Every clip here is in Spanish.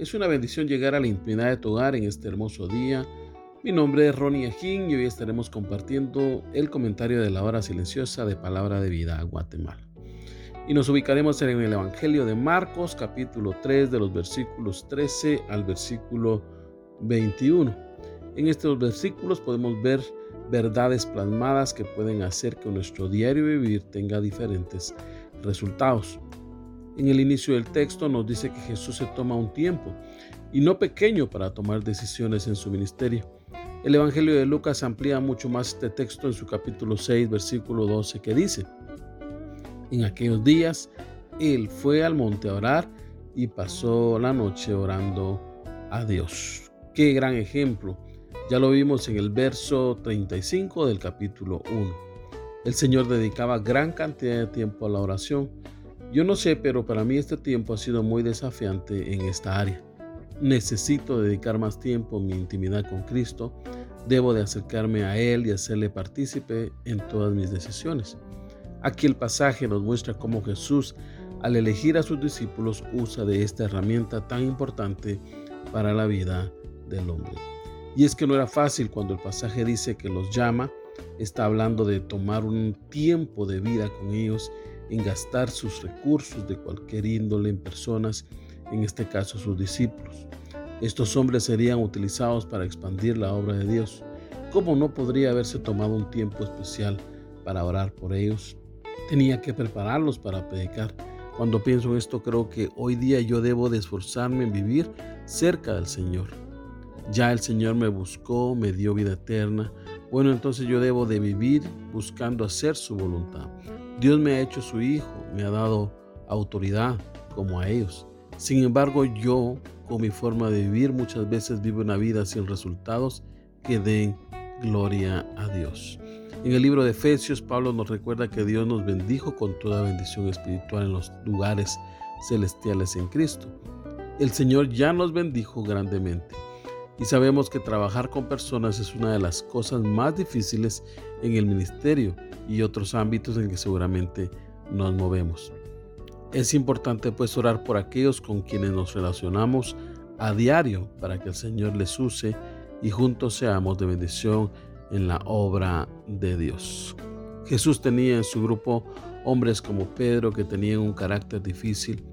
Es una bendición llegar a la intimidad de tu hogar en este hermoso día. Mi nombre es Ronnie Ajín y hoy estaremos compartiendo el comentario de la hora silenciosa de Palabra de Vida a Guatemala. Y nos ubicaremos en el Evangelio de Marcos, capítulo 3, de los versículos 13 al versículo 21. En estos versículos podemos ver verdades plasmadas que pueden hacer que nuestro diario vivir tenga diferentes resultados. En el inicio del texto nos dice que Jesús se toma un tiempo, y no pequeño, para tomar decisiones en su ministerio. El Evangelio de Lucas amplía mucho más este texto en su capítulo 6, versículo 12, que dice, En aquellos días, él fue al monte a orar y pasó la noche orando a Dios. Qué gran ejemplo. Ya lo vimos en el verso 35 del capítulo 1. El Señor dedicaba gran cantidad de tiempo a la oración yo no sé, pero para mí este tiempo ha sido muy desafiante en esta área. Necesito dedicar más tiempo en mi intimidad con Cristo. Debo de acercarme a Él y hacerle partícipe en todas mis decisiones. Aquí el pasaje nos muestra cómo Jesús, al elegir a sus discípulos, usa de esta herramienta tan importante para la vida del hombre. Y es que no era fácil cuando el pasaje dice que los llama, está hablando de tomar un tiempo de vida con ellos en gastar sus recursos de cualquier índole en personas, en este caso sus discípulos. Estos hombres serían utilizados para expandir la obra de Dios. ¿Cómo no podría haberse tomado un tiempo especial para orar por ellos? Tenía que prepararlos para predicar. Cuando pienso en esto, creo que hoy día yo debo de esforzarme en vivir cerca del Señor. Ya el Señor me buscó, me dio vida eterna. Bueno, entonces yo debo de vivir buscando hacer su voluntad. Dios me ha hecho su hijo, me ha dado autoridad como a ellos. Sin embargo, yo, con mi forma de vivir, muchas veces vivo una vida sin resultados que den gloria a Dios. En el libro de Efesios, Pablo nos recuerda que Dios nos bendijo con toda bendición espiritual en los lugares celestiales en Cristo. El Señor ya nos bendijo grandemente. Y sabemos que trabajar con personas es una de las cosas más difíciles en el ministerio y otros ámbitos en que seguramente nos movemos. Es importante pues orar por aquellos con quienes nos relacionamos a diario para que el Señor les use y juntos seamos de bendición en la obra de Dios. Jesús tenía en su grupo hombres como Pedro que tenían un carácter difícil.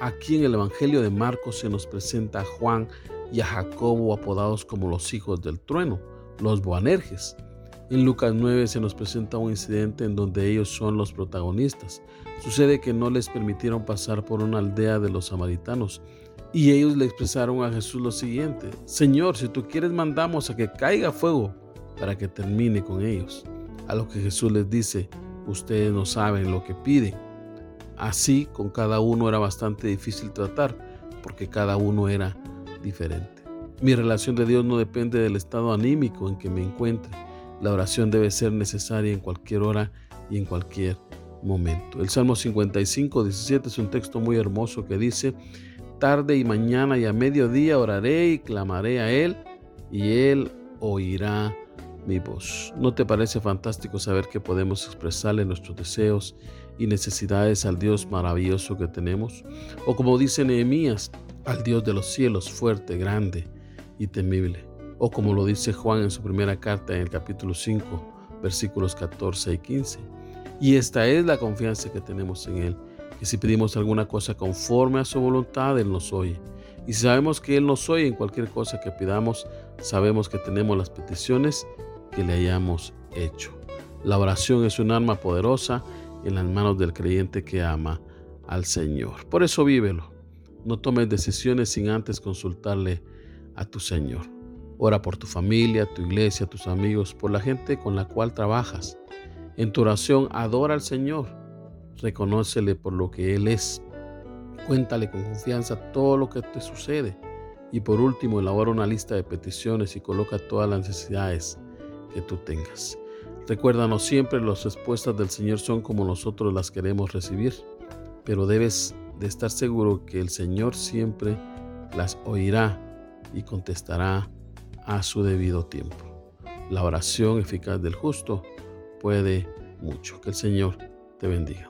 Aquí en el Evangelio de Marcos se nos presenta a Juan y a Jacobo apodados como los hijos del trueno, los Boanerges. En Lucas 9 se nos presenta un incidente en donde ellos son los protagonistas. Sucede que no les permitieron pasar por una aldea de los samaritanos y ellos le expresaron a Jesús lo siguiente, Señor, si tú quieres mandamos a que caiga fuego para que termine con ellos. A lo que Jesús les dice, ustedes no saben lo que piden. Así con cada uno era bastante difícil tratar porque cada uno era diferente. Mi relación de Dios no depende del estado anímico en que me encuentre. La oración debe ser necesaria en cualquier hora y en cualquier momento. El Salmo 55, 17 es un texto muy hermoso que dice, tarde y mañana y a mediodía oraré y clamaré a Él y Él oirá mi voz. ¿No te parece fantástico saber que podemos expresarle nuestros deseos y necesidades al Dios maravilloso que tenemos? O como dice Nehemías, al Dios de los cielos, fuerte, grande y temible. O como lo dice Juan en su primera carta en el capítulo 5, versículos 14 y 15. Y esta es la confianza que tenemos en Él, que si pedimos alguna cosa conforme a su voluntad, Él nos oye. Y si sabemos que Él nos oye en cualquier cosa que pidamos, sabemos que tenemos las peticiones que le hayamos hecho. La oración es un arma poderosa en las manos del creyente que ama al Señor. Por eso vívelo. No tomes decisiones sin antes consultarle a tu Señor. Ora por tu familia, tu iglesia, tus amigos, por la gente con la cual trabajas. En tu oración adora al Señor, reconócele por lo que Él es, cuéntale con confianza todo lo que te sucede y por último elabora una lista de peticiones y coloca todas las necesidades que tú tengas. Recuérdanos siempre las respuestas del Señor son como nosotros las queremos recibir, pero debes de estar seguro que el Señor siempre las oirá y contestará a su debido tiempo. La oración eficaz del justo puede mucho. Que el Señor te bendiga.